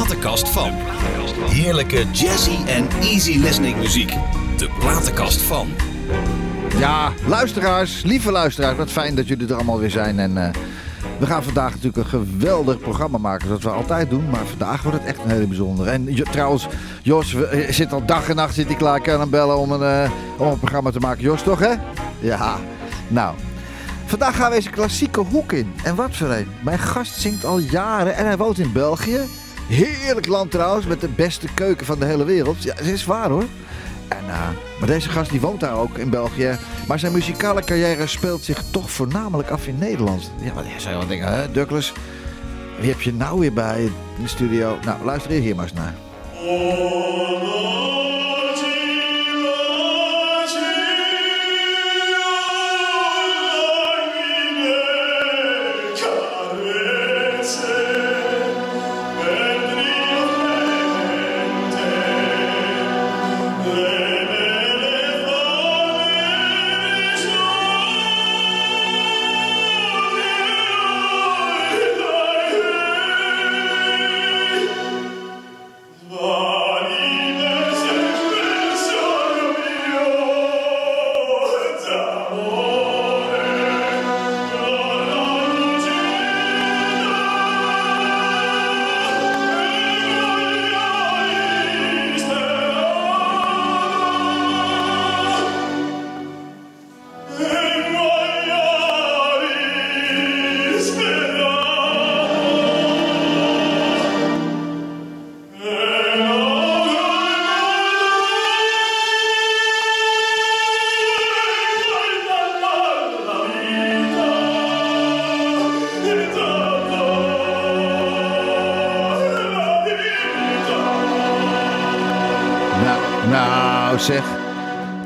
platenkast van. Heerlijke jazzy en easy listening muziek. De platenkast van. Ja, luisteraars, lieve luisteraars, wat fijn dat jullie er allemaal weer zijn. En eh, we gaan vandaag natuurlijk een geweldig programma maken, zoals we altijd doen. Maar vandaag wordt het echt een hele bijzondere. En trouwens, Jos eh, zit al dag en nacht zit hij klaar kan bellen om een, eh, om een programma te maken. Jos, toch hè? Ja, nou. Vandaag gaan we eens een klassieke hoek in. En wat voor een. Mijn gast zingt al jaren en hij woont in België. Heerlijk land trouwens, met de beste keuken van de hele wereld. Ja, dat is waar hoor. En, eh, maar deze gast die woont daar ook in België. Maar zijn muzikale carrière speelt zich toch voornamelijk af in Nederland. Ja, je zou wel denken, hè, Douglas, wie heb je nou weer bij in de studio? Nou, luister hier maar eens naar. Nou,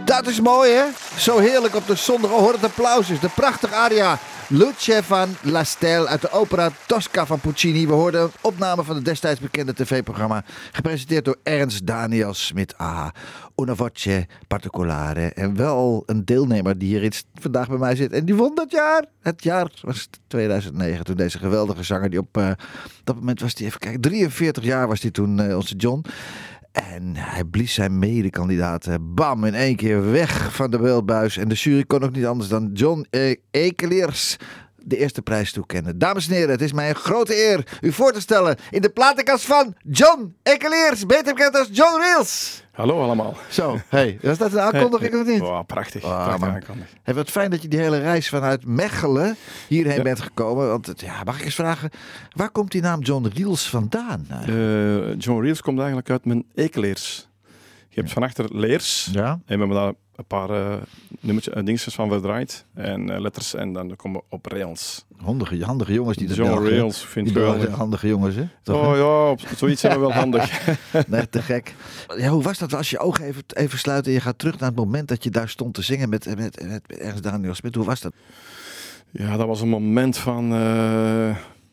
Dat is mooi, hè? Zo heerlijk op de zondag. Oh, hoor het applaus is. De prachtige aria. Luce van La uit de opera Tosca van Puccini. We hoorden een opname van het destijds bekende tv-programma. Gepresenteerd door Ernst Daniel Smit. Ah, una voce particolare. En wel een deelnemer die hier iets vandaag bij mij zit. En die won dat jaar. Het jaar was 2009. Toen deze geweldige zanger. Die op eh, dat moment was hij even kijken. 43 jaar was hij toen, eh, onze John. En hij blies zijn medekandidaten bam in één keer weg van de beeldbuis. En de jury kon ook niet anders dan John e Ekeliers de eerste prijs toekennen. Dames en heren, het is mij een grote eer u voor te stellen in de platenkast van John Ekeliers, beter bekend als John Reels. Hallo allemaal. Zo, hey, was dat een aankondiging of niet? Oh, prachtig. Ah, prachtig man. aankondiging. Hey, wat fijn dat je die hele reis vanuit Mechelen hierheen bent gekomen. Want ja, mag ik eens vragen, waar komt die naam John Reels vandaan? Eh, John Reels komt eigenlijk uit mijn ekeleers. Je hebt van achter leers. ja? En we hebben daar een paar eh, dingetjes van verdraaid. En eh, letters. En dan komen we op rails. Handige, handige jongens die de John Rails vind ik wel. Handige jongens, hè? Toch? Oh ja, op zoiets zijn we wel handig. Nee, te gek. Ja, hoe was dat als je ogen even, even sluit en je gaat terug naar het moment dat je daar stond te zingen met, met, met, met Ernst Daniel Smit? Hoe was dat? Ja, dat was een moment van...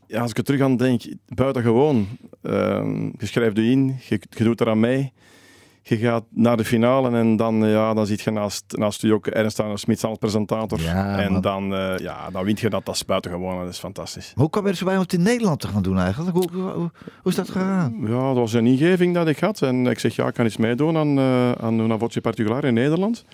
ja, als ik er terug aan denk, buitengewoon. Ehm je schrijft je in, je, je doet eraan mee. Je gaat naar de finale en dan, ja, dan zit je naast, naast je ook Ernst Daniel Smits als presentator. Ja, en dan, eh, ja, dan wint je dat, dat is buitengewoon. Dat is fantastisch. Hoe kwam je er zo bij om het in Nederland te gaan doen eigenlijk? Hoe, hoe, is dat gegaan? Ja, dat was een ingeving dat ik had. En ik zeg, ja, ik kan iets meedoen aan, eh aan Una Voce Particular in Nederland.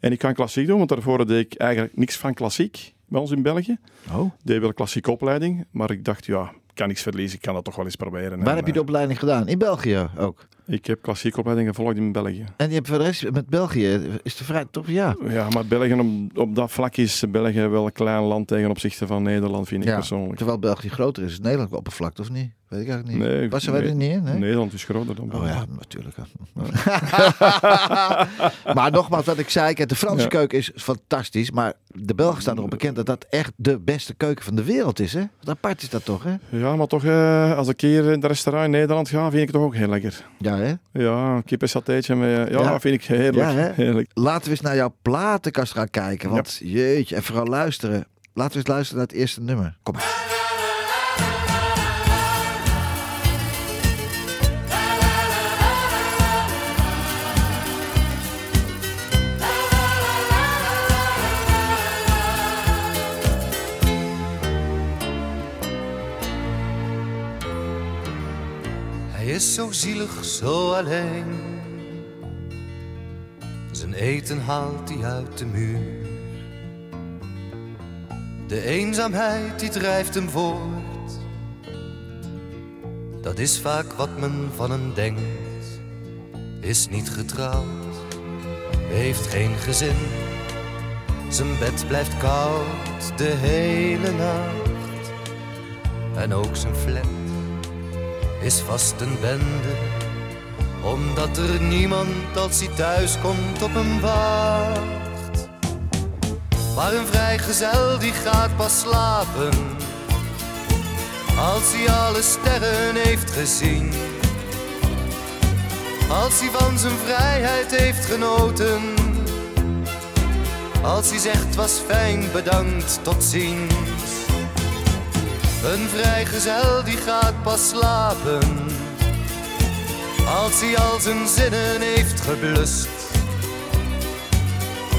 En ik kan klassiek doen, want daarvoor deed ik eigenlijk niks van klassiek bij ons in België. Oh. deed wel een klassieke opleiding, maar ik dacht, ja, kan niks verliezen, ik kan dat toch wel eens proberen. Waar En, heb je de opleiding gedaan? In België ook. Ik heb klassieke opleiding gevolgd in België. En je hebt voor de rest met België, is de vrij toch? Ja. Ja, maar België op, op dat vlak is België wel een klein land tegen opzichte van Nederland, vind ik ja. persoonlijk. Terwijl België groter is, is Nederland oppervlakte of niet? Weet ik eigenlijk niet. Nee, Was er nee, er niet in? Nederland is groter dan Oh België. ja, natuurlijk. maar nogmaals, wat ik zei, de Franse Ja. keuken is fantastisch. Maar de Belgen staan erop bekend dat dat echt de beste keuken van de wereld is. Hè? Wat apart is dat toch, hè? Ja, maar toch, eh, als ik hier in de restaurant in Nederland ga, vind ik het toch ook heel lekker. Ja, hè? Ja, kippensatéetje met, ja, Ja. vind ik heerlijk. Ja, heerlijk. Laten we eens naar jouw platenkast gaan kijken. Want jeetje, en vooral luisteren. Laten we eens luisteren naar het eerste nummer. Kom maar. Is zo zielig, zo alleen. Zijn eten haalt hij uit de muur. De eenzaamheid die drijft hem voort. Dat is vaak wat men van hem denkt. Is niet getrouwd, heeft geen gezin. Zijn bed blijft koud de hele nacht. En ook zijn flat is vast een bende. Omdat er niemand als hij thuis komt op hem wacht. Maar een vrijgezel die gaat pas slapen. Als hij alle sterren heeft gezien. Als hij van zijn vrijheid heeft genoten. Als hij zegt was fijn, bedankt, tot ziens. Een vrijgezel die gaat pas slapen. Als hij al zijn zinnen heeft geblust.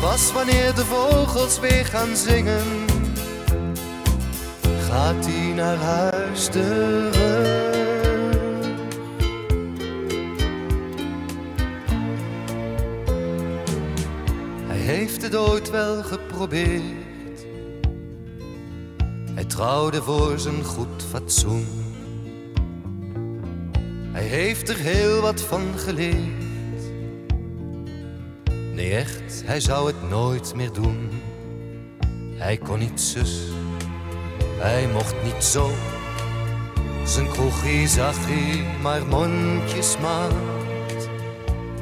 Pas wanneer de vogels weer gaan zingen. Gaat hij naar huis terug. Hij heeft het ooit wel geprobeerd. Trouwde voor zijn goed fatsoen. Hij heeft er heel wat van geleerd. Nee, echt, hij zou het nooit meer doen. Hij kon niet zus, hij mocht niet zo. Zijn kroegie zag hij maar mondjesmaat.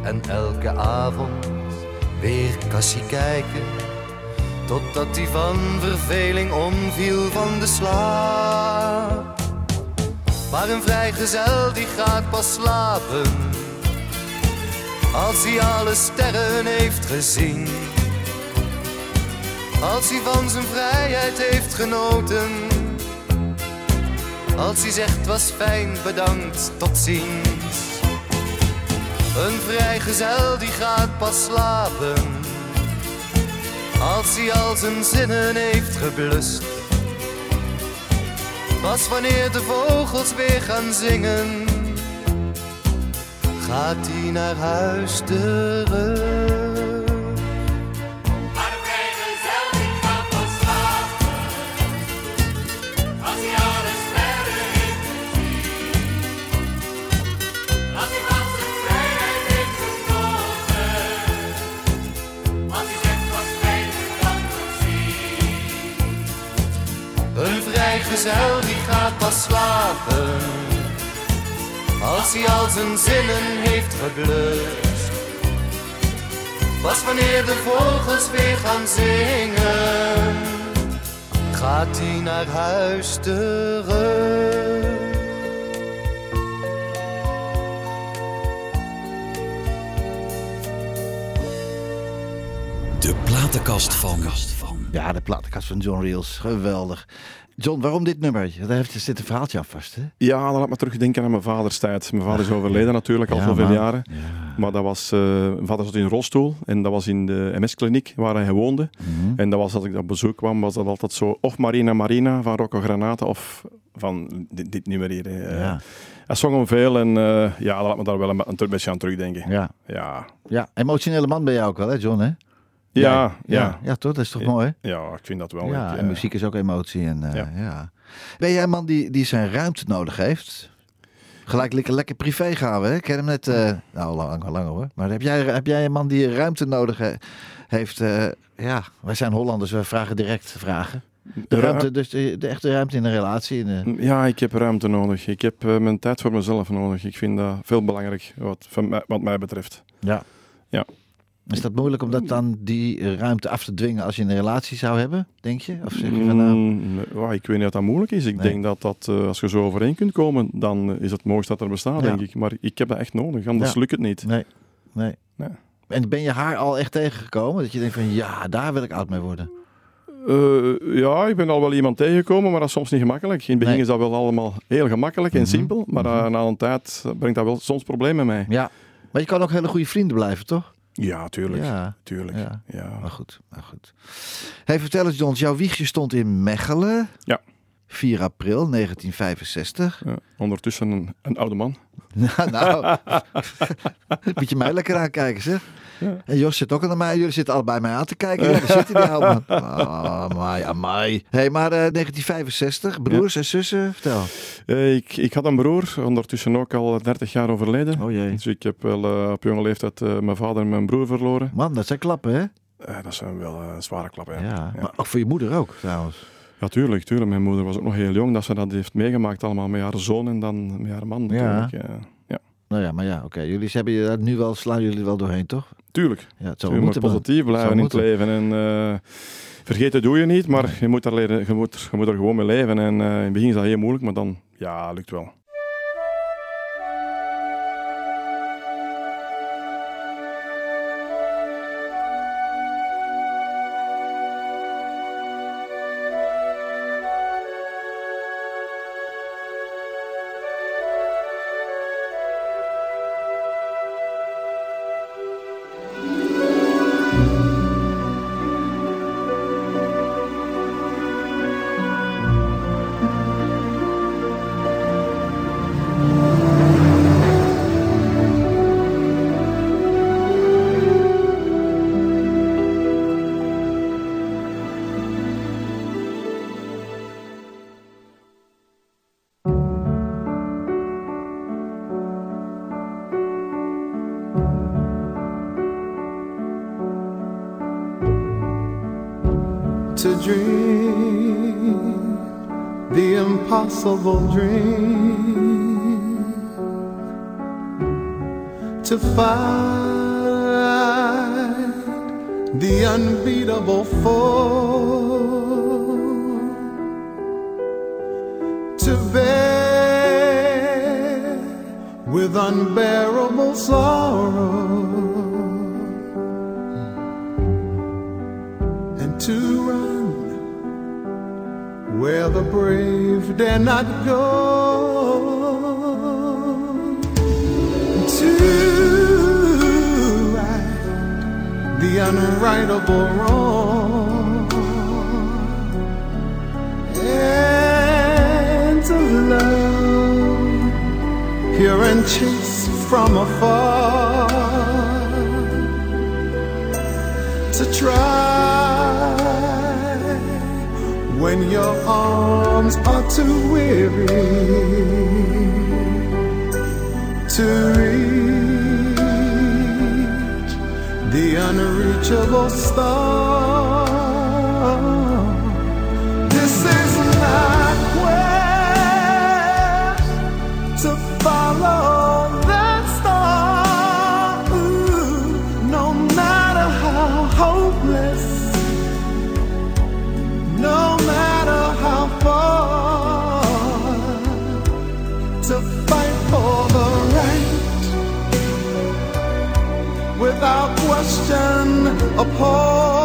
En elke avond weer kassie kijken. Totdat hij van verveling omviel van de slaap. Maar een vrijgezel die gaat pas slapen. Als hij alle sterren heeft gezien. Als hij van zijn vrijheid heeft genoten. Als hij zegt was fijn, bedankt, tot ziens. Een vrijgezel die gaat pas slapen. Als hij al zijn zinnen heeft geblust. Pas wanneer de vogels weer gaan zingen. Gaat hij naar huis terug. Zijn zinnen heeft geblust. Pas wanneer de vogels weer gaan zingen. Gaat hij naar huis terug. De platenkast van. Ja, de platenkast van John Reels. Geweldig. John, waarom dit nummer? Daar heeft, zit een verhaaltje aan vast, hè? Ja, dan laat me terugdenken aan mijn vaders tijd. Mijn vader is overleden natuurlijk, al Ja, zoveel man. jaren. Maar dat was, eh, mijn vader zat in een rolstoel en dat was in de MS-kliniek waar hij woonde. Mhm. En dat was, als ik op bezoek kwam, was dat altijd zo of Marina Marina van Rocco Granata of van dit, dit nummer hier. Ja. Hij zong hem veel en eh, ja, dat laat me daar wel een, een beetje aan terugdenken. Ja. Ja, ja, emotionele man ben jij ook wel, hè, John? Hè? Ja, ja. ja. ja, toch? Dat is toch mooi? Ja, ik vind dat wel. Ja, en muziek is ook emotie. En, eh, ja. Ben jij een man die, die zijn ruimte nodig heeft? Gelijk lekker, lekker privé gaan we. hè? Ik ken hem net, eh, nou lang, lang hoor. Maar heb jij, heb jij een man die ruimte nodig he- heeft? eh, ja, wij zijn Hollanders, we vragen direct vragen. De Ru- ruimte, dus de, de echte ruimte in een relatie. In de- Ja, ik heb ruimte nodig. Ik heb mijn tijd voor mezelf nodig. Ik vind dat veel belangrijk wat, van mij, wat mij betreft. ja. Ja. Is dat moeilijk om dat dan die ruimte af te dwingen als je een relatie zou hebben, denk je? Of zeg je van nou... Mm, nee, ja, ik weet niet of dat moeilijk is. Ik Nee. denk dat, dat eh, als je zo overeen kunt komen, dan is het mooiste dat er bestaat, Ja. denk ik. Maar ik heb dat echt nodig, anders Ja. lukt het niet. Nee, nee. Nee. En ben je haar al echt tegengekomen? Dat je denkt van ja, daar wil ik oud mee worden. Eh, ja, ik ben al wel iemand tegengekomen, maar dat is soms niet gemakkelijk. In het begin Nee. is dat wel allemaal heel gemakkelijk en Mhm. simpel, maar eh, Mhm. na een tijd brengt dat wel soms problemen mee. Ja. Maar je kan ook hele goede vrienden blijven, toch? Ja, tuurlijk. Ja. tuurlijk. Ja. Ja. Maar goed, maar goed. Hey, vertel eens John, jouw wiegje stond in Mechelen. Ja. 4 april 1965. Ja, ondertussen een, een oude man. Nou, nou. moet je mij lekker aankijken, zeg. En Jos zit ook aan mij. Jullie zitten allebei mij aan te kijken. Ja, daar zit hij, die oude man. Ah, amai, amai. hey, maar eh, 1965, broers en zussen, vertel. Eh, ik, ik had een broer, ondertussen ook al 30 jaar overleden. Oh jee. Dus ik heb wel eh, op jonge leeftijd eh, mijn vader en mijn broer verloren. Man, dat zijn klappen, hè? Eh, dat zijn wel eh, zware klappen. Ja, Ja. maar ook voor je moeder ook, trouwens. Ja, tuurlijk, tuurlijk. Mijn moeder was ook nog heel jong dat ze dat heeft meegemaakt allemaal met haar zoon en dan met haar man. Ja. Natuurlijk. Ja. ja, Nou ja, maar ja, oké. Jullie hebben je daar nu wel, slaan jullie wel doorheen, toch? tuurlijk. Ja, het zou Je wel moet moeten. positief blijven in het leven. En, eh, vergeten doe je niet, maar je, moet er leren, je, moet, je moet er gewoon mee leven. En eh, in het begin is dat heel moeilijk, maar dan, ja, lukt wel. To dream the impossible dream. To find the unbeatable foe. To bear with unbearable sorrow where the brave dare not go. To right the unrightable wrong and to love pure and chaste from afar to try when your arms are too weary to reach the unreachable star. Without question or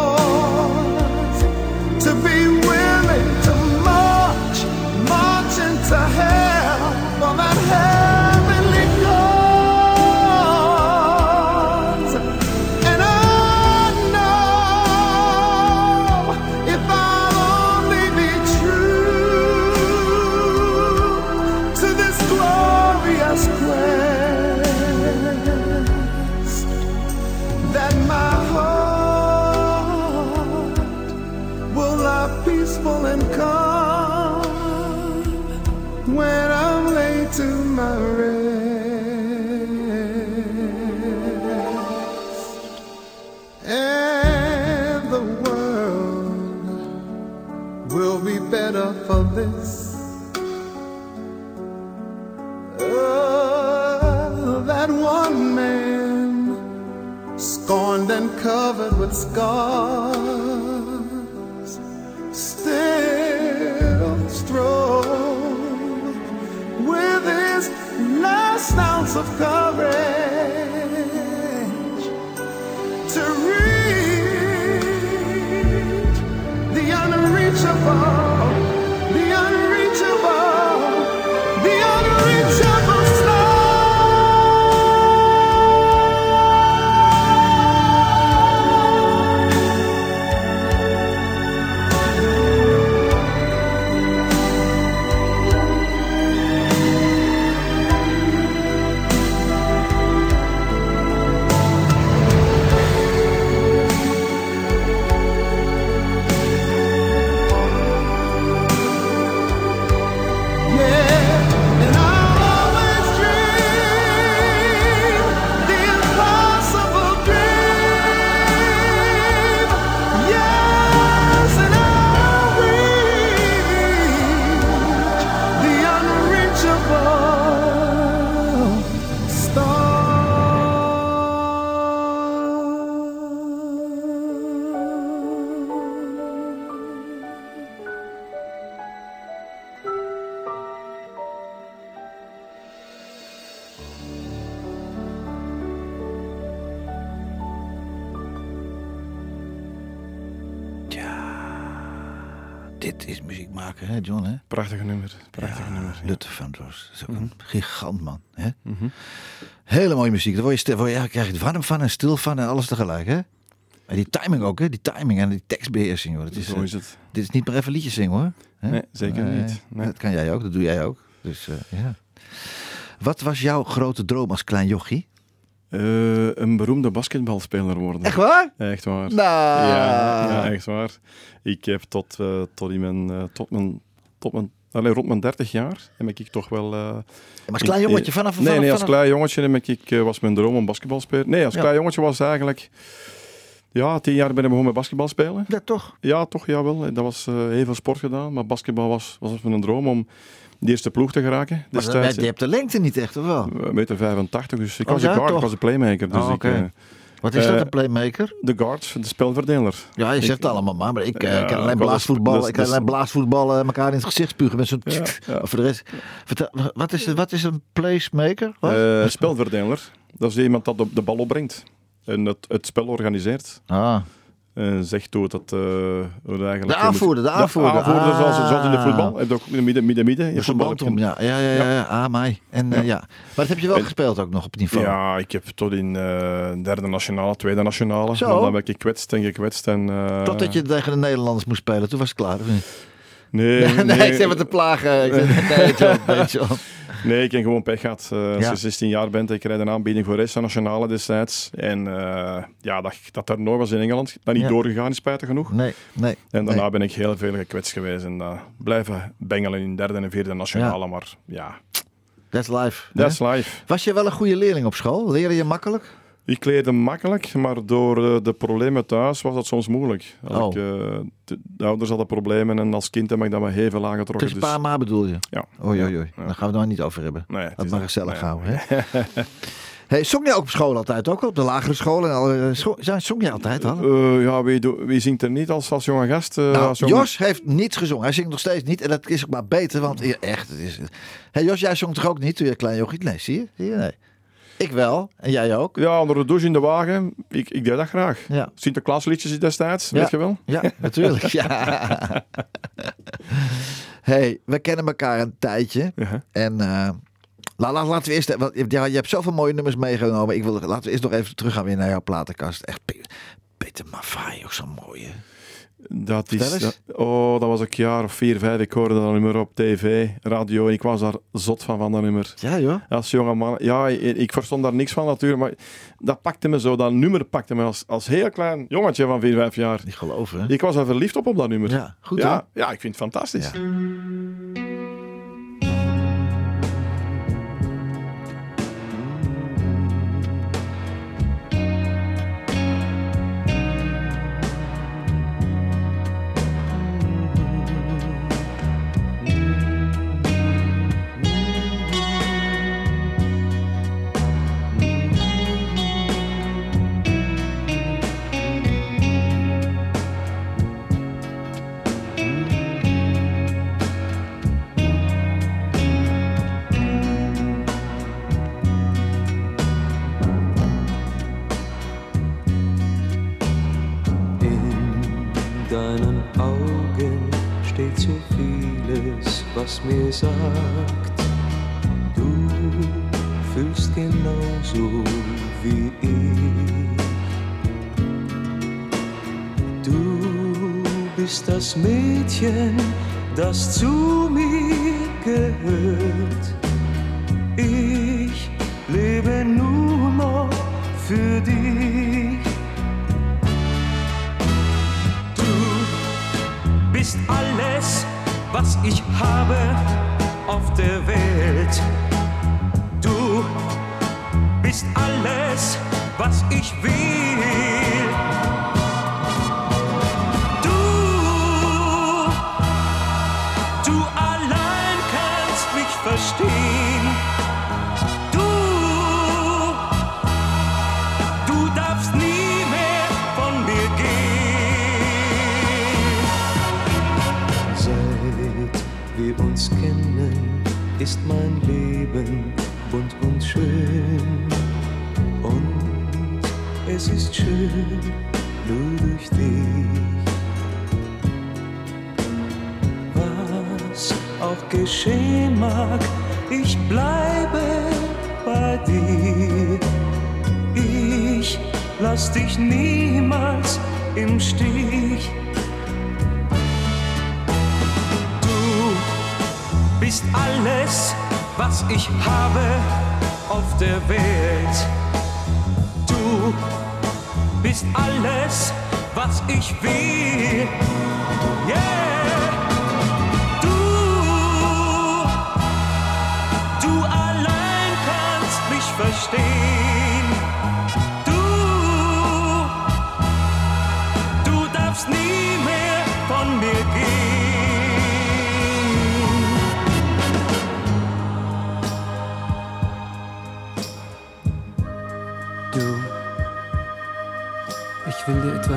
John? Hè? Prachtig nummer. Prachtig Ja, nummer. ja. Luther Vandross. Dat is ook Mhm. een gigant, man. Hè? Hele mooie muziek. Daar word je, word je, ja, krijg je warm van en stil van en alles tegelijk, hè? En die timing ook, hè? Die timing en die tekstbeheersing, hoor. Dat is, Zo eh, is het. dit is niet maar even liedjes zingen, hoor. Hè? Nee, zeker niet. Nee. Dat kan jij ook, dat doe jij ook. Dus, eh, ja. Wat was jouw grote droom als klein jochie? Eh, een beroemde basketbalspeler worden. Echt waar? Echt waar. Nou. Ja, ja, echt waar. Ik heb tot, eh, tot, in mijn, tot mijn, tot mijn, allee, rond mijn 30 jaar heb ik toch wel... eh, Maar als klein jongetje vanaf... nee, vanaf, nee, als vanaf- klein jongetje heb ik, eh, was mijn droom om basketbal te spelen. Nee, als Ja. klein jongetje was eigenlijk... Ja, tien jaar ben ik begonnen met basketbal spelen. Ja, toch? Ja, toch, jawel. Dat was eh, heel veel sport gedaan. Maar basketbal was, was mijn droom om de eerste ploeg te geraken. Maar je hebt de lengte niet echt, of wel? meter 85, dus ik Oh, was ja, ik was een playmaker. Dus Oh, ik, eh, Wat is dat, Eh, een playmaker? de guard, de spelverdeler. Ja, je ik- zegt het allemaal maar, maar ik eh, Ja, kan alleen ik blaasvoetballen, dus- ik kan alleen blaasvoetballen elkaar in het gezicht spugen met zo'n... Ja, ja. Of voor de rest, vertel, wat, is, wat is een placemaker? Wat? Eh, spelverdeler, dat is iemand dat de, de bal opbrengt. En het, het spel organiseert. ah. En zegt hoe dat, eh, hoe het eigenlijk... De aanvoerder, de aanvoerder. De aanvoerder, zoals, zoals in de Ah. voetbal. Heb je ook midden, midden, midden. midden. Je Dus een voetbal je- om, ja. Ja, ja, ja, ja. Ah, mij. En, eh, ja. Maar dat heb je wel En- gespeeld ook nog op niveau. Ja, ik heb tot in eh, derde nationale, tweede nationale. Zo. Dan ben ik gekwetst en gekwetst. En, eh, Totdat je tegen de Nederlanders moest spelen. Toen was het klaar, of niet? Nee, Nee, nee, ik zit met te plagen. Ik zeg, Nee, John, nee, John. Nee, ik heb gewoon pech gehad. Eh, als je 16 jaar bent, ik krijg een aanbieding voor Resta Nationale destijds. En eh, ja, dat, dat er nooit was in Engeland. Dat niet doorgegaan is, spijtig genoeg. Nee, nee. En daarna nee. ben ik heel veel gekwetst geweest. En uh, blijven bengelen in derde en vierde nationale. Maar ja, That's life. that's hè? life. Was je wel een goede leerling op school? Leerde je makkelijk? Ik leerde makkelijk, maar door eh, de problemen thuis was dat soms moeilijk. Als Oh. ik, eh, de, de ouders hadden problemen en als kind heb ik dat me heel veel aangetrokken. Tussen pa en ma bedoel je? Ja. Oei, oei, Ja. oei. Ja. Daar gaan we het nou niet over hebben. Nee, Dat mag gezellig houden. Hè? hey, zong jij ook op school altijd? Ook op de lagere school? En al, eh, scho- zong- jij altijd al? Eh, ja, wie, wie zingt er niet als, als jonge gast? Nou, als jonge- Jos heeft niet gezongen. Hij zingt nog steeds niet. En dat is ook maar beter, want echt. Het is... Hey, Jos, jij zong toch ook niet toen je klein jochie? Nee, zie je? Zie je? Nee. Ik wel. En jij ook? Ja, onder de douche in de wagen. Ik, ik deed dat graag. Ja. Sinterklaasliedjes destijds, Ja. weet je wel? Ja, natuurlijk. Ja. hey, we kennen elkaar een tijdje. En eh, la, la- laten we eerst... Want, ja, je hebt zoveel mooie nummers meegenomen. Ik wil, laten we eerst nog even teruggaan weer naar jouw platenkast. Echt, Pe- Peter Maffay, ook zo'n mooie. Dat is, dat- oh, dat was ik jaar of vier, vijf. Ik hoorde dat nummer op tv, radio. En ik was daar zot van, van dat nummer. Ja, joh. Als jonge man. Ja, ik, ik verstond daar niks van natuurlijk. Maar dat pakte me zo. Dat nummer pakte me als, als heel klein jongetje van vier, vijf jaar. Niet geloven, hè? Ik was er verliefd op op dat nummer. Ja, goed ja, ja, ik vind het fantastisch. Ja. Deinen Augen steht so vieles, was mir sagt, du fühlst genauso wie ich. Du bist das Mädchen, das zu mir gehört. Ich habe auf der Welt. Du bist alles, was ich will. Schön, nur durch dich. auch geschehen mag, ich bleibe bei dir. Ich lass dich niemals im Stich. Du bist alles, was ich habe auf der Welt. Du bist alles, was ich will. Yeah. Du, du allein kannst mich verstehen.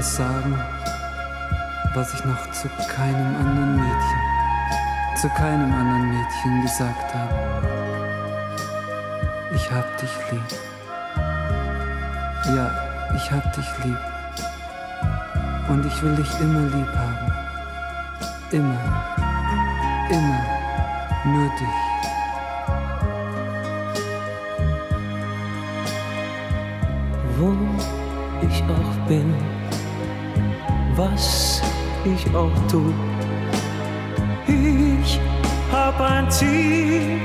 Etwas sagen, was ich noch zu keinem anderen Mädchen, zu keinem anderen Mädchen gesagt habe. Ich hab dich lieb. Ja, ich hab dich lieb. Und ich will dich immer lieb haben. Immer. Immer. Nur dich. wo ich auch bin, was ich auch tu. Ich hab ein Ziel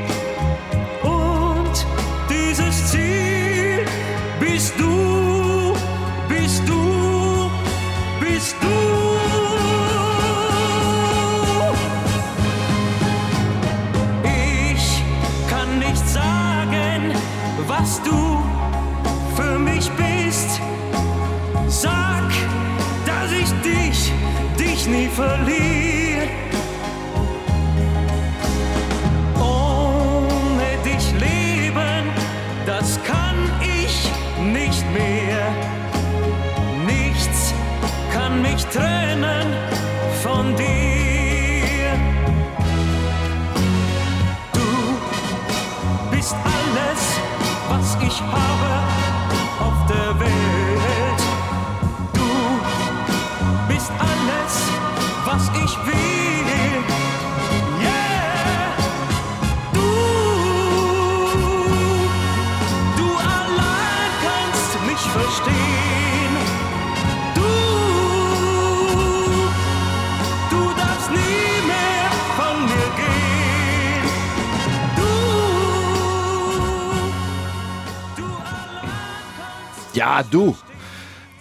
Ja, doe.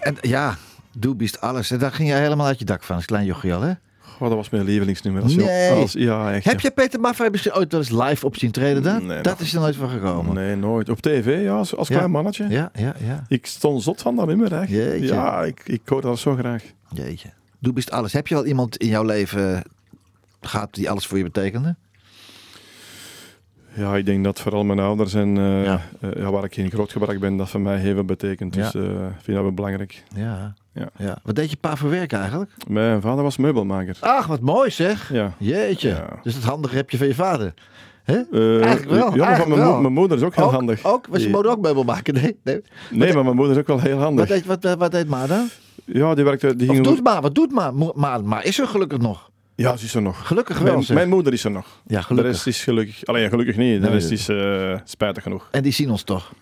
En ja, doe bist alles. En daar ging jij helemaal uit je dak van als klein jochie al, hè? Oh, dat was mijn lievelingsnummer. Als, Nee. als, ja, echt. Heb ja. je Peter Maffay ooit wel eens live op zien treden dan? Nee, dat nog- is er nooit van gekomen. Nee, nooit. Op tv, ja, als, als Ja. klein mannetje. Ja, ja, ja. Ik stond zot van dat nummer, echt. Jeetje. Ja, ik, ik hoor dat zo graag. Jeetje. Doe bist alles. Heb je wel iemand in jouw leven gehad die alles voor je betekende? Ja, ik denk dat vooral mijn ouders en eh, Ja. eh, ja, waar ik in grootgebracht ben, dat voor mij heel veel betekent. Dus Ja. eh, ik vind dat wel belangrijk. Ja. Ja. Wat deed je pa voor werk eigenlijk? Mijn vader was meubelmaker. Ach, wat mooi zeg. Ja. Jeetje. Ja. Dus het handige heb je van je vader. Hè? Eh, Eigenlijk wel, Ja, eigenlijk mijn, mo- wel. mijn moeder is ook heel ook, handig. Ook? Was je moeder ook meubel maken? Nee. nee. Nee, maar mijn moeder is ook wel heel Wat, handig. deed, wat, wat deed ma dan? Ja, die werkte... Die ging, doet ma? Wat doet ma? Ma, ma is er gelukkig nog. Ja, ze is er nog. Gelukkig wel Mijn, moeder is er nog. Ja, De gelukkig. rest is gelukkig... Alleen gelukkig niet. De rest is eh, spijtig genoeg. En die zien ons toch?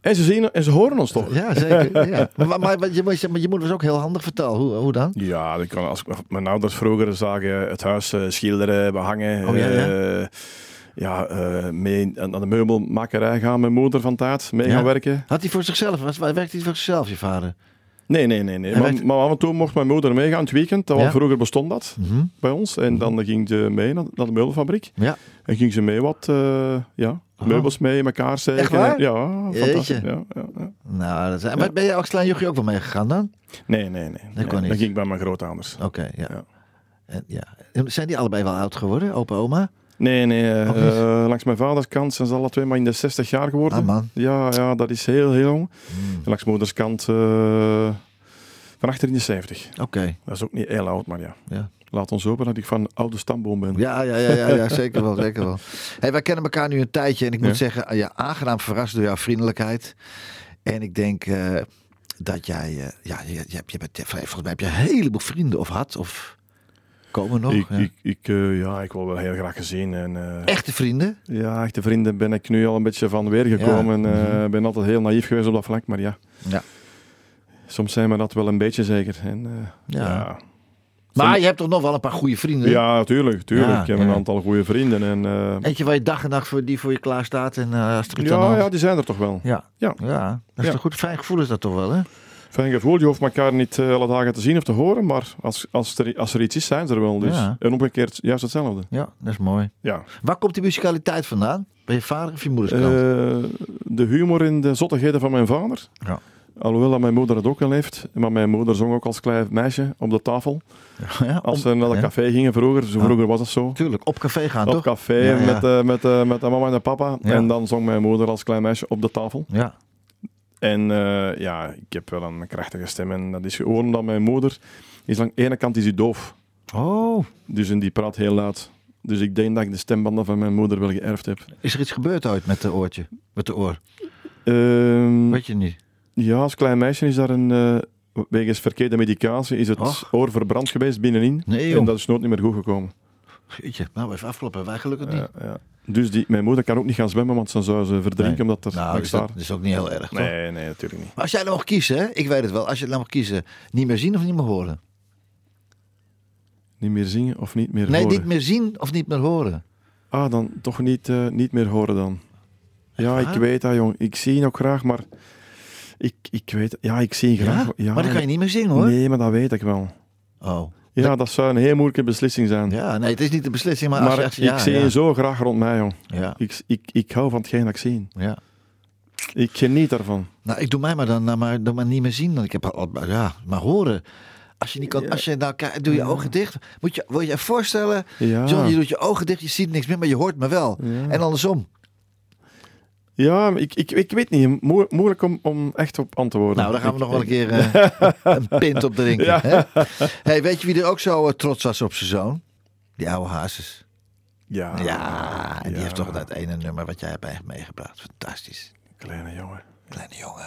En ze zien en ze horen ons toch? Ja, zeker. ja. Maar, maar, maar je, maar je moeder was ook heel handig. Vertel, hoe, hoe dan? Ja, dat kan, als mijn ouders vroeger zagen het huis eh, schilderen, behangen. Oh, ja, ja. eh, ja, mee aan de meubelmakerij gaan mijn moeder van tijd mee Ja? gaan werken. Had hij voor zichzelf? Was, werkte hij voor zichzelf, je vader? Nee, nee, nee. nee. Maar, maar af en toe mocht mijn moeder meegaan het weekend. Dat was- Ja? Vroeger bestond dat Mhm. bij ons. En dan ging ze mee naar, naar de meubelfabriek. Ja. En ging ze mee wat eh, ja, meubels mee in elkaar steken. Echt waar? En- Ja, fantastisch. Ja, ja, ja. Nou, dat is, en maar ben je als klein jochie ook wel meegegaan dan? Nee, nee, nee. nee. kon niet. Dan ging ik bij mijn grootouders. Oké, ja. Ja. En, ja. En Zijn die allebei wel oud geworden, opa oma? Nee, nee. eh, eh, langs mijn vaders kant zijn ze alle twee maar in de 60 jaar geworden. Ah, man. Ja, ja, dat is heel, heel jong. En langs moeders kant eh, van achter in de 70. Oké, Dat is ook niet heel oud, maar ja. ja. Laat ons hopen dat ik van oude stamboom ben. Ja, ja, ja, ja, ja, zeker wel, zeker wel. Hey, wij kennen elkaar nu een tijdje en ik moet zeggen, ja, aangenaam verrast door jouw vriendelijkheid. En ik denk dat jij, ja, je, je, hebt, je bent, volgens mij heb je een heleboel vrienden of had, of... Komen nog? ik, ja. ik, ik, eh, ja, ik wil wel heel graag gezien. En, eh, Echte vrienden? Ja, echte vrienden ben ik nu al een beetje van weergekomen. Ja. Ik Mhm. ben altijd heel naïef geweest op dat vlak, maar ja. Ja. Soms zijn we dat wel een beetje zeker. En, eh, Ja. Maar je hebt toch nog wel een paar goede vrienden? Ja, tuurlijk. tuurlijk. Ik heb een aantal goede vrienden. En, eh, Eentje waar je dag en nacht voor, die voor je klaar staat en eh, als ja, ja, die zijn er toch wel. Ja. Ja. ja, dat is een goed fijn gevoel is dat toch wel, hè? Fijn gevoel. Je hoeft elkaar niet eh, alle dagen te zien of te horen, maar als, als, er, als er iets is, zijn ze er wel. Dus. Ja. En omgekeerd juist hetzelfde. Ja, dat is mooi. Ja. Waar komt die musicaliteit vandaan? Bij je vader of je moeders kant? Eh, de humor in de zottigheden van mijn vader. Ja. Alhoewel dat mijn moeder het ook wel heeft. Maar mijn moeder zong ook als klein meisje op de tafel. ja, Als op- ze naar de café gingen vroeger. Zo Ah. vroeger was dat zo. Tuurlijk, op café gaan, Op toch? café Ja, ja. Met, eh, met, met de mama en de papa. En dan zong mijn moeder als klein meisje op de tafel. Ja. En eh, ja, ik heb wel een krachtige stem. En dat is gewoon omdat mijn moeder is aan de ene kant is doof. Oh, Dus en die praat heel luid. Dus ik denk dat ik de stembanden van mijn moeder wel geërfd heb. is er iets gebeurd ooit met de oortje? Met de oor? Ehm, Weet je niet? ja, als klein meisje is daar een... eh, wegens verkeerde medicatie is het Och. oor verbrand geweest binnenin. Nee, en dat is nooit niet meer goed gekomen. Jeetje, nou even afkloppen. Wij gelukkig niet. Ja. Dus die, mijn moeder kan ook niet gaan zwemmen, want dan zou ze verdrinken Nee. omdat er nou, daar... dat is ook niet heel erg, toch? Nee, nee, natuurlijk niet. Maar als jij nou mag kiezen, hè? ik weet het wel. Als je nou mag kiezen, niet meer zien of niet meer horen? Niet meer zingen of niet meer Nee, horen? niet meer zien of niet meer horen. Ah, dan toch niet, eh, niet meer horen dan. Ja, ik weet dat, jong. Ik zie ook graag, maar... Ik, ik weet... Ja, ik zie graag... Ja? Ja, maar dan kan je niet meer zingen, hoor. Nee, maar dat weet ik wel. Oh. Ja, dat zou een heel moeilijke beslissing zijn. Ja, nee, het is niet de beslissing, maar, maar als je ik ja, zie ja. je zo graag rond mij, jong. Ja, Ik, ik, ik hou van hetgeen dat ik zie. ja. Ik geniet daarvan. Nou, ik doe mij maar dan nou, maar, dan maar niet meer zien. Ik heb al, ja, maar horen. Als je niet kan, als je nou kijkt, doe je ogen dicht. Moet je, wil je je voorstellen, Ja. John, je doet je ogen dicht, je ziet niks meer, maar je hoort me wel. Ja. En andersom. Ja, ik, ik, ik weet niet. Moe- moeilijk om, om echt op worden. Nou, daar gaan we Ik- nog wel een keer eh, een pint op drinken. Ja. Hè? Hey, weet je wie er ook zo eh, trots was op zijn zoon? Die oude Hazes. Ja, Ja, en die ja. heeft toch dat ene nummer wat jij hebt meegebracht. Fantastisch. Kleine jongen. Kleine jongen.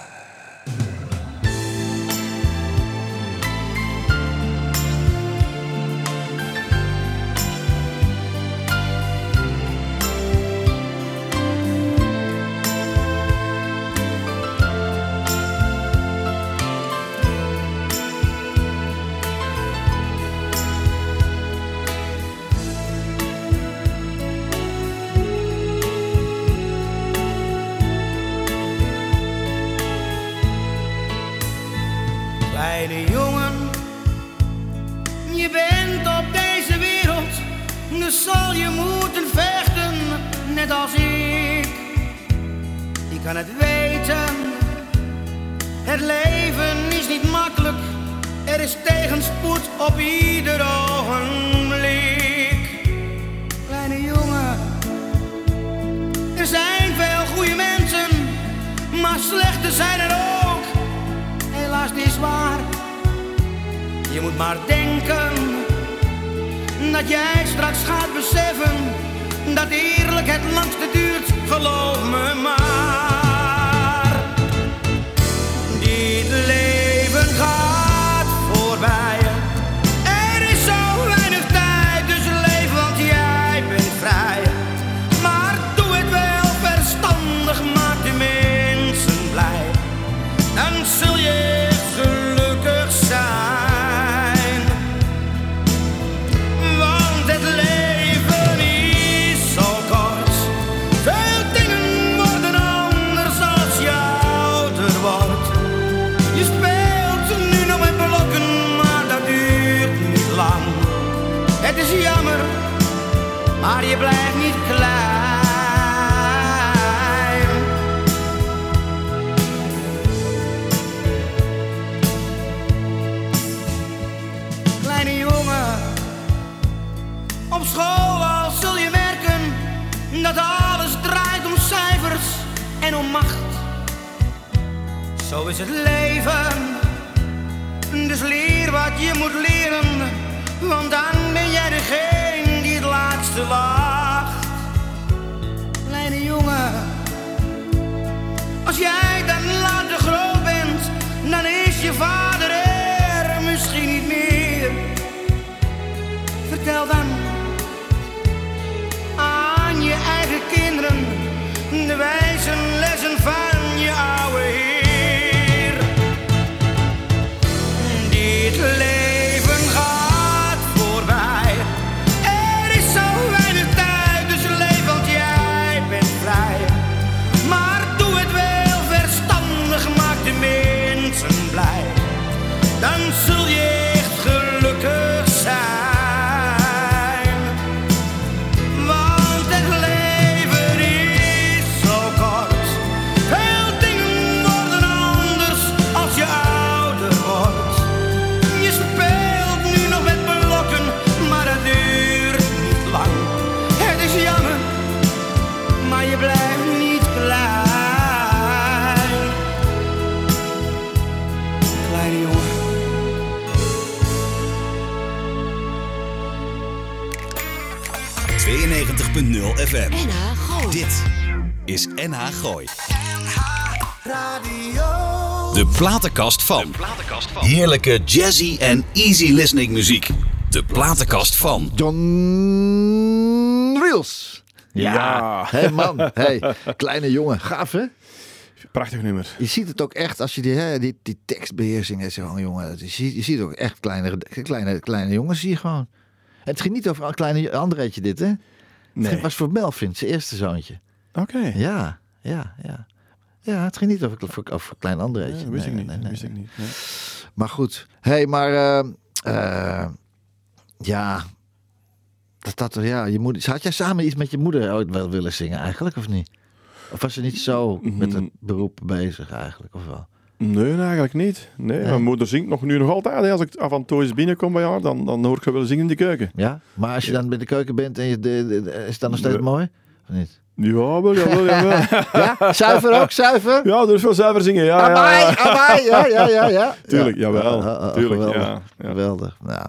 Maar je blijft niet klein. kleine jongen. Op school al zul je merken dat alles draait om cijfers en om macht. Zo is het leven. Dus leer wat je moet leren, want dan ben jij degene laatste lacht. Kleine jongen, als jij dan later groot bent, dan is je vader er misschien niet meer. Vertel dan FM. NH Gooi. Dit is NH Gooi. Radio. De platenkast van. Heerlijke jazzy en easy listening muziek. De platenkast van. John Reels. Ja. Hé man, hey, kleine jongen. Gaaf hè? Prachtig nummer. Je ziet het ook echt als je die, hè, die, die tekstbeheersing is gewoon, jongen. Je ziet, je ziet ook echt kleine, kleine, kleine jongens zie je gewoon. Het ging niet over een kleine Andreetje dit, hè? Nee. Het was voor Melvin, zijn eerste zoontje. Oké. Ja, ja, ja. Ja, het ging niet over, over, over klein Andreetje. Ja, wist Nee, ik niet. nee, wist ik niet. nee. Maar goed. Hé, hey, maar... eh, eh, ja... Dat, dat, ja, je moeder, had jij samen iets met je moeder ooit wel willen zingen eigenlijk, of niet? Of was ze niet zo met het beroep bezig eigenlijk, of wel? Nee, eigenlijk niet. Nee, Nee. Mijn moeder zingt nog nu nog altijd. Als ik af en toe eens binnenkom bij haar, dan, dan hoor ik haar wel zingen in de keuken. Ja? Maar als je dan bij de keuken bent en je, de, de- de- is dan nog steeds Nee. mooi? Of niet? Jawel, jawel, jawel. Ja? Zuiver ook, zuiver? ja, er is wel zuiver zingen. Ja, ja, Amai, ja. amai, ja, ja, ja, ja. Tuurlijk, Ja. jawel. Ah, ah, ah, Tuurlijk, geweldig. ja, ja. Geweldig. Nou.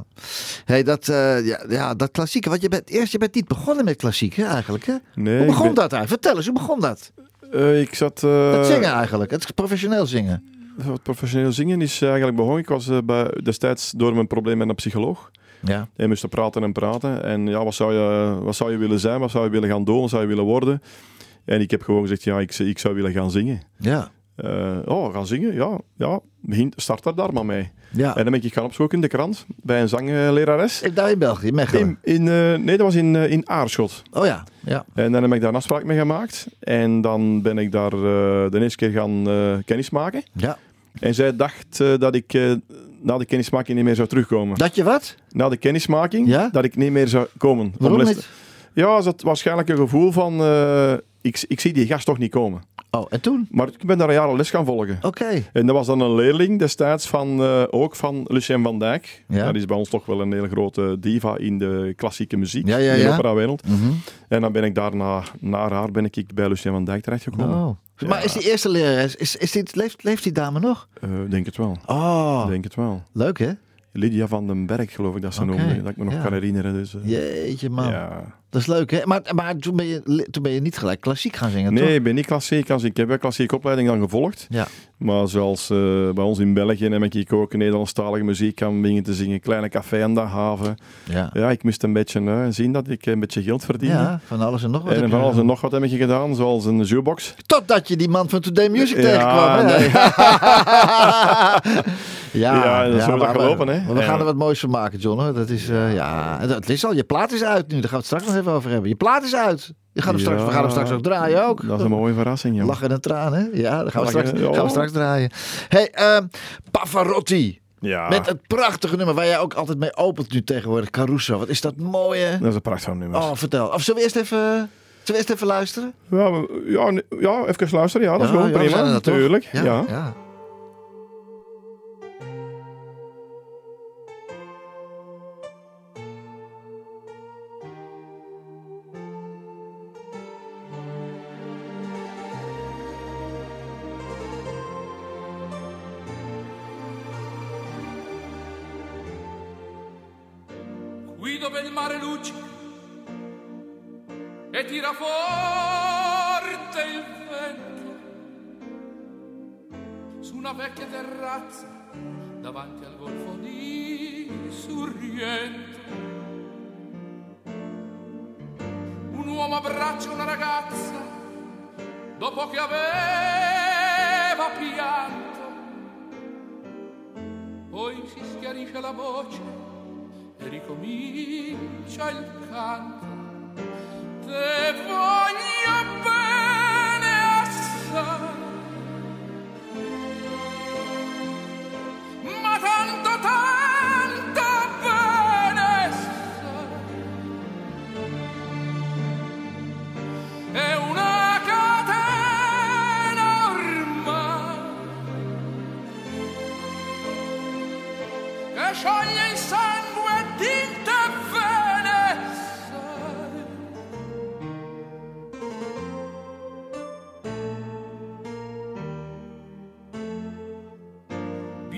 Hey, dat, eh, ja, ja, dat klassieke. Want je bent eerst je bent niet begonnen met klassiek, hè, eigenlijk. Hè? Nee, hoe begon ben- dat eigenlijk? Vertel eens, hoe begon dat? Eh, ik zat... eh, Het zingen eigenlijk, het professioneel zingen. Professioneel zingen is eigenlijk begonnen. Ik was eh, bij, destijds door mijn probleem met een psycholoog. Ja. Je moest praten en praten. En ja, wat zou, je, wat zou je willen zijn? Wat zou je willen gaan doen? Wat zou je willen worden? En ik heb gewoon gezegd, ja, ik, ik zou willen gaan zingen. Ja. Eh, oh, gaan zingen? Ja, ja. Begin, start er daar maar mee. Ja. En dan ben ik gaan opzoeken in de krant bij een zanglerares. Ik daar in België, Mechelen. In, in, eh, nee, dat was in, in Aarschot. Oh ja, ja. En dan heb ik daar een afspraak mee gemaakt. En dan ben ik daar de eerste keer gaan kennismaken. Ja. En zij dacht eh, dat ik eh, na de kennismaking niet meer zou terugkomen. Dat je wat? Na de kennismaking, Ja? dat ik niet meer zou komen. om Waarom niet? Ja, ze had waarschijnlijk een gevoel van... eh, ik, ik zie die gast toch niet komen. Oh, en toen? Maar ik ben daar een jaar al les gaan volgen. Oké. En dat was dan een leerling destijds van, eh, ook van Lucien van Dijk. Ja. Dat is bij ons toch wel een hele grote diva in de klassieke muziek. Ja, ja, in de ja. operawereld. Mhm. En dan ben ik daarna, na haar, ben ik bij Lucien van Dijk terechtgekomen. Oh. Maar is die eerste lerares, is, is dit, leeft, leeft die dame nog? Eh, denk het wel. Oh, Denk het wel. leuk hè? Lydia van den Berg, geloof ik dat ze Oké, noemde. Dat ik me nog ja. kan herinneren. Dus, eh, Jeetje man, ja. Dat is leuk hè? Maar, maar toen, ben je, toen ben je niet gelijk klassiek gaan zingen, Nee, toch? ik ben niet klassiek. Als Ik heb een klassieke opleiding dan gevolgd. Ja. Maar zoals eh, bij ons in België heb ik ook Nederlandstalige muziek aan beginnen te zingen. Kleine café aan de haven. Ja. Ja, ik moest een beetje eh, zien dat ik een beetje geld verdiende. ja, van alles en nog wat. En je van alles en nog wat heb ik gedaan, zoals een jukebox. Totdat je die man van Today Music Ja, tegenkwam. Hè? nee. ja, Ja, dat is zo dat maar we- gelopen, hè? We gaan er wat moois van maken, John. Hoor. Dat is, eh, ja, het is al, je plaat is uit nu. Daar gaan we het straks nog even over hebben. Je plaat is uit. Je gaat hem straks, we gaan hem straks ook draaien ook. Dat is een mooie verrassing, joh. Lachen en tranen, hè? Ja, dat gaan we, straks, gaan we straks draaien. hey, ehm, Pavarotti. Ja, Met het prachtige nummer waar jij ook altijd mee opent nu tegenwoordig. Caruso. Wat is dat mooi, hè? dat is een prachtig nummer. Oh, vertel. Of zullen we eerst even, zullen we eerst even luisteren? Ja, ja, ja, even luisteren. Ja, dat is gewoon ja, prima. Natuurlijk. Ja,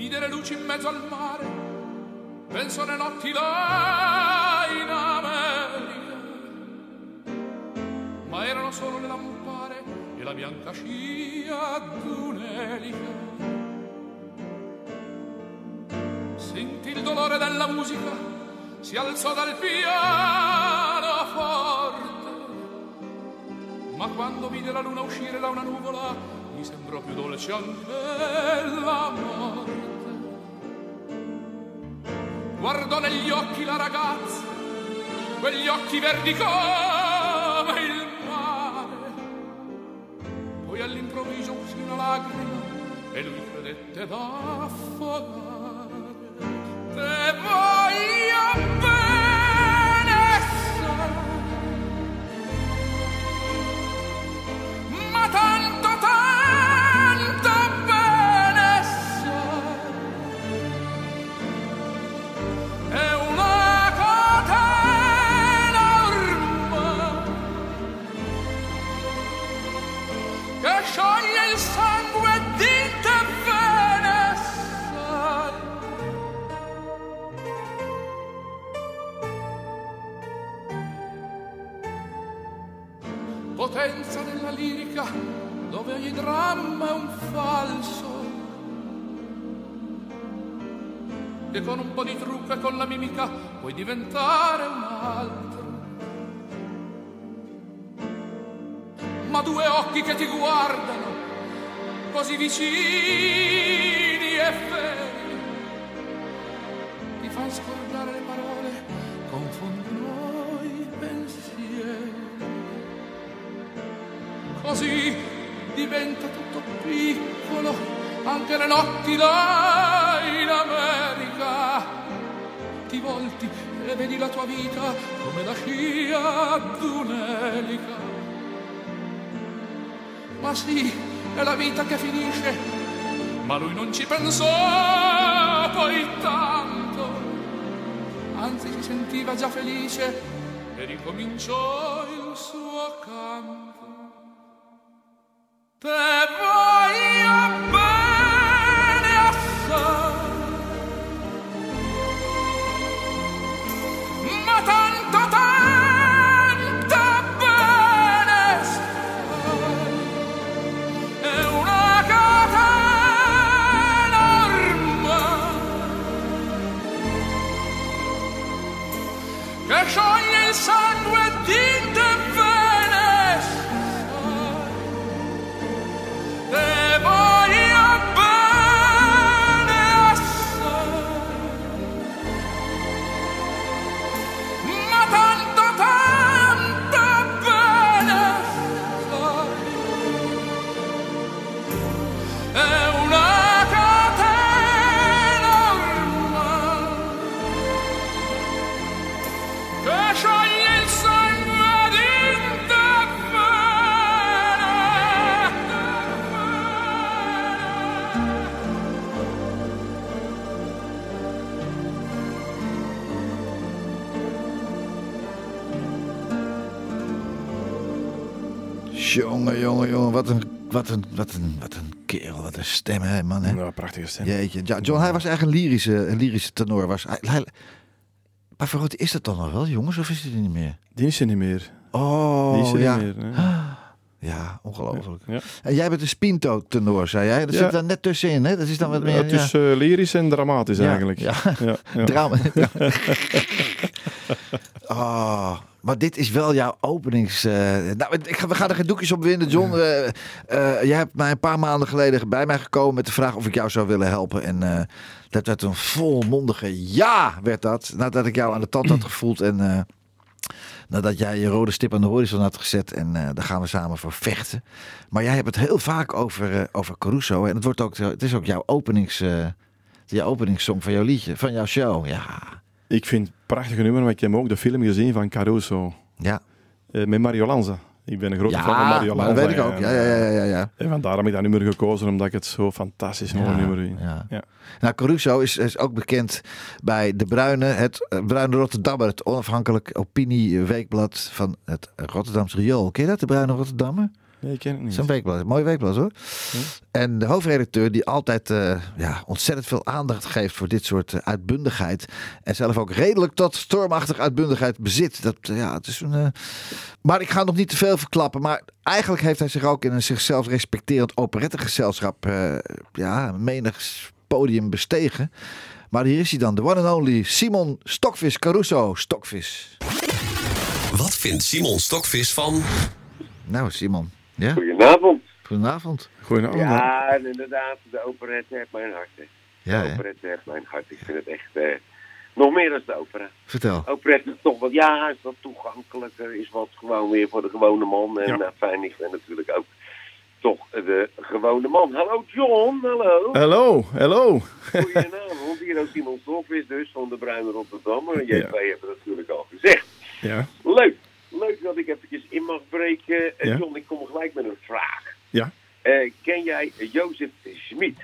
Vide le luci in mezzo al mare, penso alle notti là in America, ma erano solo le lampare e la bianca scia d'un'elica. Sentì il dolore della musica, si alzò dal piano forte, ma quando vide la luna uscire da una nuvola, mi sembrò più dolce anche la morte. Guardò negli occhi la ragazza, quegli occhi verdi come il mare. Poi all'improvviso uscì una lacrima e lui credette d'affogare. Ma due occhi che ti guardano così vicini e feri ti fanno scordare le parole, confondono i pensieri. Così diventa tutto piccolo, anche le notti là in America. Ti volti e vedi la tua vita come la scia d'un'elica. Ma sì, è la vita che finisce, ma lui non ci pensò poi tanto. Anzi, si sentiva già felice e ricominciò Jongen. Wat een, wat een, wat een, wat een kerel. Wat een stem, hè, man. Hè? Ja, prachtige stem. Jeetje. Ja, John, hij was eigenlijk een lyrische, een lyrische tenor. Was, hij, hij, Pavarotti, is dat dan nog wel, jongens? Of is hij er niet meer? Die is er niet meer. Oh, Die is er ja. niet meer. hè. Ja, ongelooflijk. Ja. En jij bent een Spinto tenor, zei jij. Dat Ja. zit daar net tussenin, hè? Dat is dan wat meer... Ja. eh, lyrisch en dramatisch eigenlijk. ja. ja, ja. Drama. Ah, Maar dit is wel jouw openings... eh, nou, ik ga, we gaan er geen doekjes op winnen, John. Eh, jij hebt mij een paar maanden geleden bij mij gekomen met de vraag of ik jou zou willen helpen. En dat werd een volmondige ja, werd dat. Nadat ik jou aan de tand had gevoeld en... eh, Nadat jij je rode stip aan de horizon had gezet en eh, daar gaan we samen voor vechten. Maar jij hebt het heel vaak over, eh, over Caruso. En het, wordt ook, het is ook jouw, openings, eh jouw openingssong van jouw liedje, van jouw show. Ja, Ik vind het een prachtige nummer, maar ik heb ook de film gezien van Caruso. ja. eh, met Mario Lanza. Ik ben een grote ja fan van Mario dat weet ik ook. en, Ja, ja, ja, ja, ja. En vandaar heb ik dat nummer gekozen, omdat ik het zo fantastisch mooi nummer vind. ja. Ja. Nou, Caruso is, is ook bekend bij De Bruine, het eh, Bruine Rotterdammer, het onafhankelijk opinieweekblad van het Rotterdamse Riool. Ken je dat, De Bruine Rotterdammer? Nee, ik ken het niet. Zo'n weekblad, een mooi weekblad hoor. En de hoofdredacteur die altijd eh, ja, ontzettend veel aandacht geeft voor dit soort eh, uitbundigheid. En zelf ook redelijk tot stormachtig uitbundigheid bezit. Dat, eh, ja, het is een, eh, Maar ik ga nog niet te veel verklappen. Maar eigenlijk heeft hij zich ook in een zichzelf respecterend operettegezelschap eh ja, menig podium bestegen. Maar hier is hij dan, de one and only Simon Stokvis Caruso. Stokvis. Wat vindt Simon Stokvis van... Nou, Simon. Ja, Goedenavond. goedenavond. Goedenavond. Ja, en inderdaad, de operette heeft mijn hart. hè. Ja, de operette heeft mijn hart. Ik vind het echt eh, nog meer dan de opera. Vertel. Operette is toch wat, ja, is wat toegankelijker, is wat gewoon weer voor de gewone man. En Ja. nou, fijn, ik ben natuurlijk ook toch de gewone man. Hallo John, hallo. Hallo, hallo. Goedenavond, hier ook Simon Stokvis dus van de Bruine Rotterdammer. En Ja. Het natuurlijk al gezegd. Ja, Leuk, leuk dat ik eventjes in mag breken. Eh, Ja. John, ik kom gelijk met een vraag. ja. Eh, ken jij Jozef Schmid?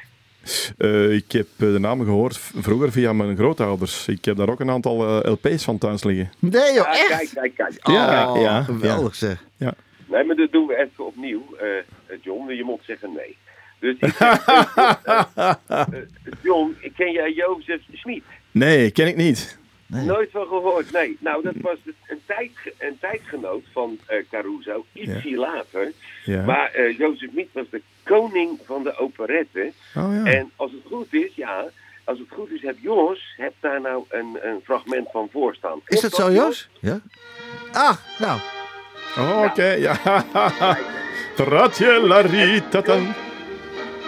Eh, ik heb de naam gehoord vroeger via mijn grootouders. Ik heb daar ook een aantal LP's van thuis liggen. Nee joh, Ja, echt? kijk, kijk, kijk. Ja, Oh, ja, geweldig zeg. Nee, maar dat doen we even opnieuw. John, je moet zeggen nee. Dus ik zeg, John, ken jij Jozef Schmid? Nee, ken ik niet. Nee. Nooit van gehoord, nee. Nou, dat was een, tijd, een tijdgenoot van eh, Caruso, ietsje later. Ja. Maar eh Jozef Schmid was de koning van de operette. Oh ja. En als het goed is, ja, als het goed is, heb Jos heb daar nou een, een fragment van voorstaan. Is dat zo, Jos? Ja. Ah, nou. Oh, oké, ja. Tratje la ritatan.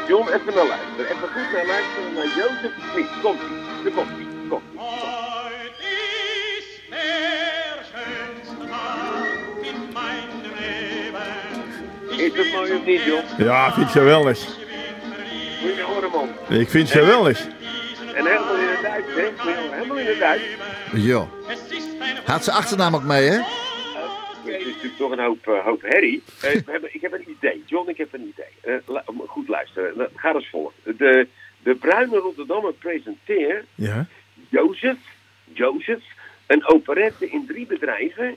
John, even naar luisteren. Even goed naar luisteren naar Jozef Smit. Komt ie. Daar komt het mooi of niet, John? Ja, ik vind het geweldig. Moet je horen, man. Ik vind het geweldig. En helemaal in het Duits, hè? Je Helemaal in het Duits. Jo. Had zijn achternaam ook mee, hè? Ja, Het is natuurlijk toch een hoop, eh, hoop herrie. Eh, we hebben, ik heb een idee. John, ik heb een idee. Eh, la- goed luisteren. Gaat als volgt. De, de Bruine Rotterdammer presenteert Ja. Jozef, Jozef, een operette in drie bedrijven.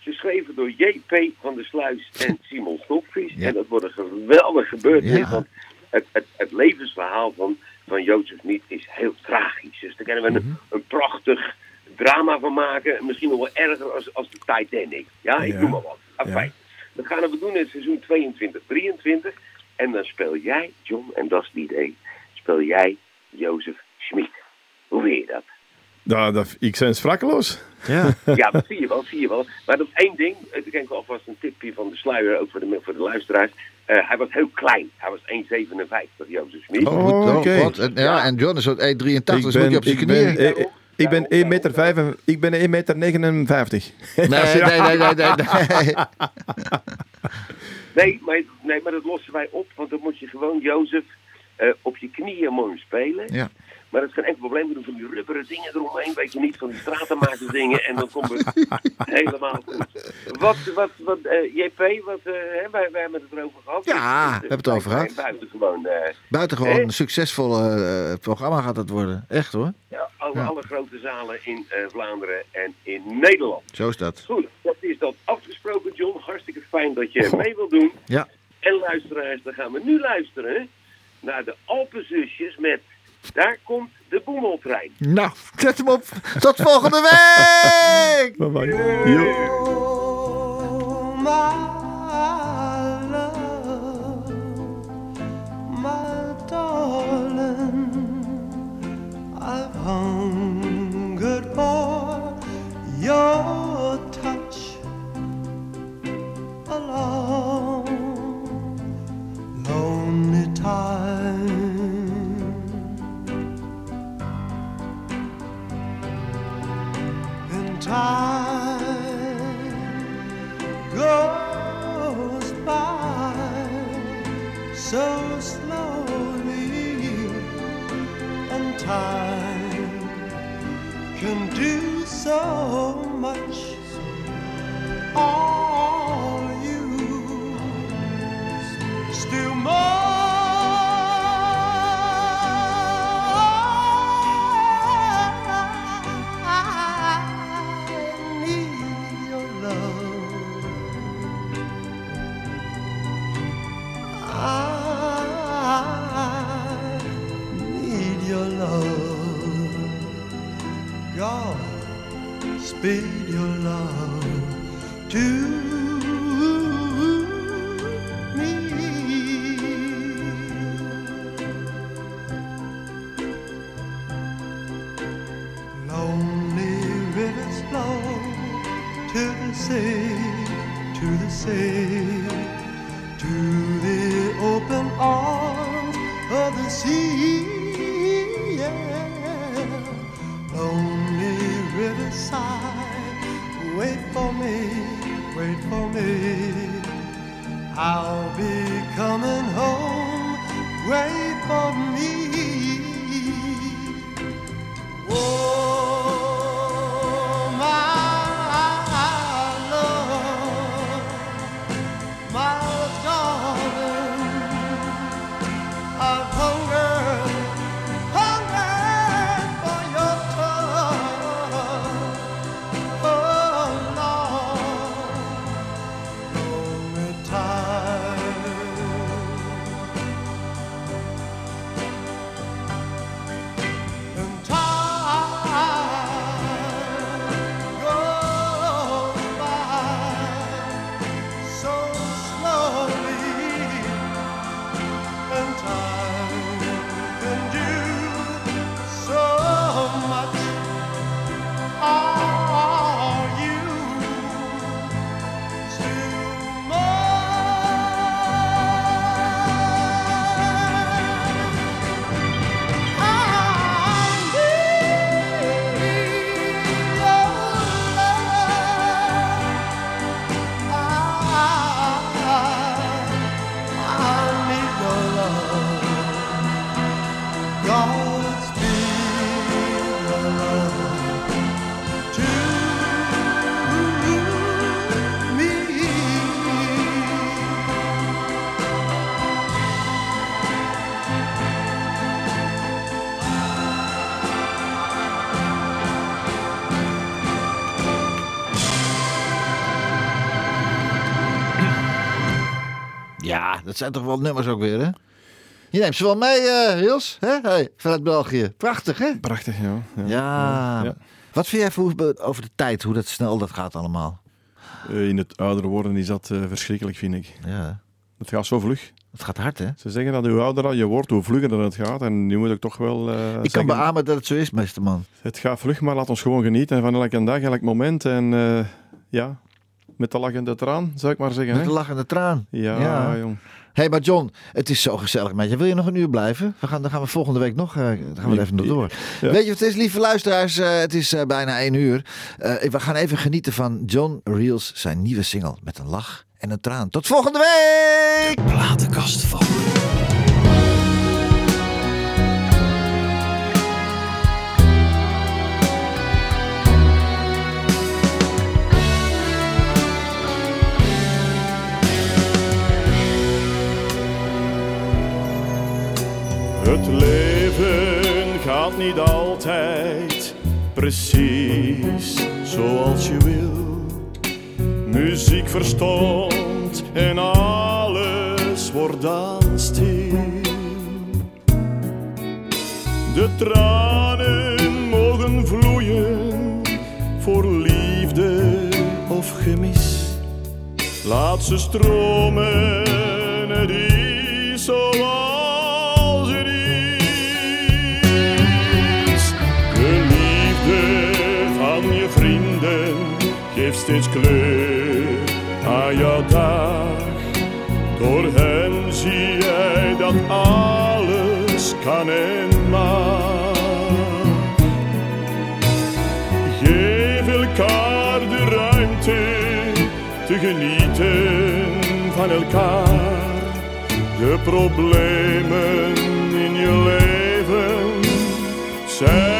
Geschreven door J.P. van der Sluis en Simon Stokvis. Ja. En dat wordt een geweldig gebeurtenis. Ja. Want het, het, het levensverhaal van, van Jozef niet is heel tragisch. Dus daar kunnen we Mhm. een, een prachtig drama van maken. Misschien nog wel erger als, als de Titanic. Ja, ik Ja. noem maar wat. Afijn. Dat gaan we doen in het seizoen 22-23. En dan speel jij, John, en dat is het idee, speel jij Jozef Schmid. Hoe vind je dat? Ja, dat, ik ben sprakeloos. Ja. Ja, dat zie je wel, zie je wel. Maar dat is één ding, ik denk wel alvast een tipje van de sluier, ook voor de, voor de luisteraars. Eh, hij was heel klein, hij was 1,57, Jozef Schmid. Oh, Goed, oké. goed. En, ja, en John is zo'n 1,83, dus moet je op zijn knieën. ben, eh, ik ben 1 meter, vijf en- ik ben 1 meter 59. Nee, nee, nee, nee, nee, nee. Nee maar, nee, maar dat lossen wij op, want dan moet je gewoon Jozef eh, op je knieën mooi spelen. Ja. Maar dat is geen enkel probleem. We doen van die rubberen dingen eromheen, weet je niet, van die stratenmakers dingen. En dan komen we helemaal goed. Wat, wat, wat eh, JP, wat, hè, wij, wij hebben het erover gehad. Ja, we hebben het over gehad. Buiten gewoon, eh, Buitengewoon een succesvol programma gaat dat worden. Echt hoor. ja, over Ja. alle grote zalen in Vlaanderen en in Nederland. Zo is dat. Goed, dat is dat afgesproken, John. Hartstikke fijn dat je mee wilt doen. Ja. En luisteraars, dan gaan we nu luisteren naar de Alpenzusjes met daar komt de boemeltrein. Nou, zet hem op. Tot volgende week! Bye bye. Yo. my love, hungered for your touch along lonely time. Time goes by so slowly, and time can do so much. All you still more your love. God, speed your love to zijn toch wel nummers ook weer, hè? Je neemt ze wel mee, eh Hils, hè? Hey, vanuit België. Prachtig, hè? Prachtig, ja. Ja. Ja. Ja. Wat vind jij voor, over de tijd, hoe dat snel dat gaat allemaal? Eh, in het ouder worden is dat eh, verschrikkelijk, vind ik. Ja. Het gaat zo vlug. Het gaat hard, hè? Ze zeggen dat hoe ouder je wordt, hoe vlugger dat het gaat. En nu moet ik toch wel eh, Ik kan beamen dat het zo is, meester man. het gaat vlug, maar laat ons gewoon genieten van elke dag, elk moment. En eh, ja, met de lachende traan, zou ik maar zeggen. Met hè? de lachende traan. Ja, Ja. jong. Hé, hey, maar John, het is zo gezellig met je. Wil je nog een uur blijven? We gaan, dan gaan we volgende week nog, eh, dan gaan we even nog door. Ja. Weet je wat het is, lieve luisteraars? Eh, het is eh, bijna één uur. Eh, we gaan even genieten van John Reels, zijn nieuwe single. Met een lach en een traan. Tot volgende week! Platenkast van. Niet altijd precies zoals je wil. Muziek verstomt en alles wordt dan stil. De tranen mogen vloeien voor liefde of gemis. Laat ze stromen, steeds kleur aan jouw dag. Door hen zie jij dat alles kan en mag. Geef elkaar de ruimte te genieten van elkaar. De problemen in je leven zijn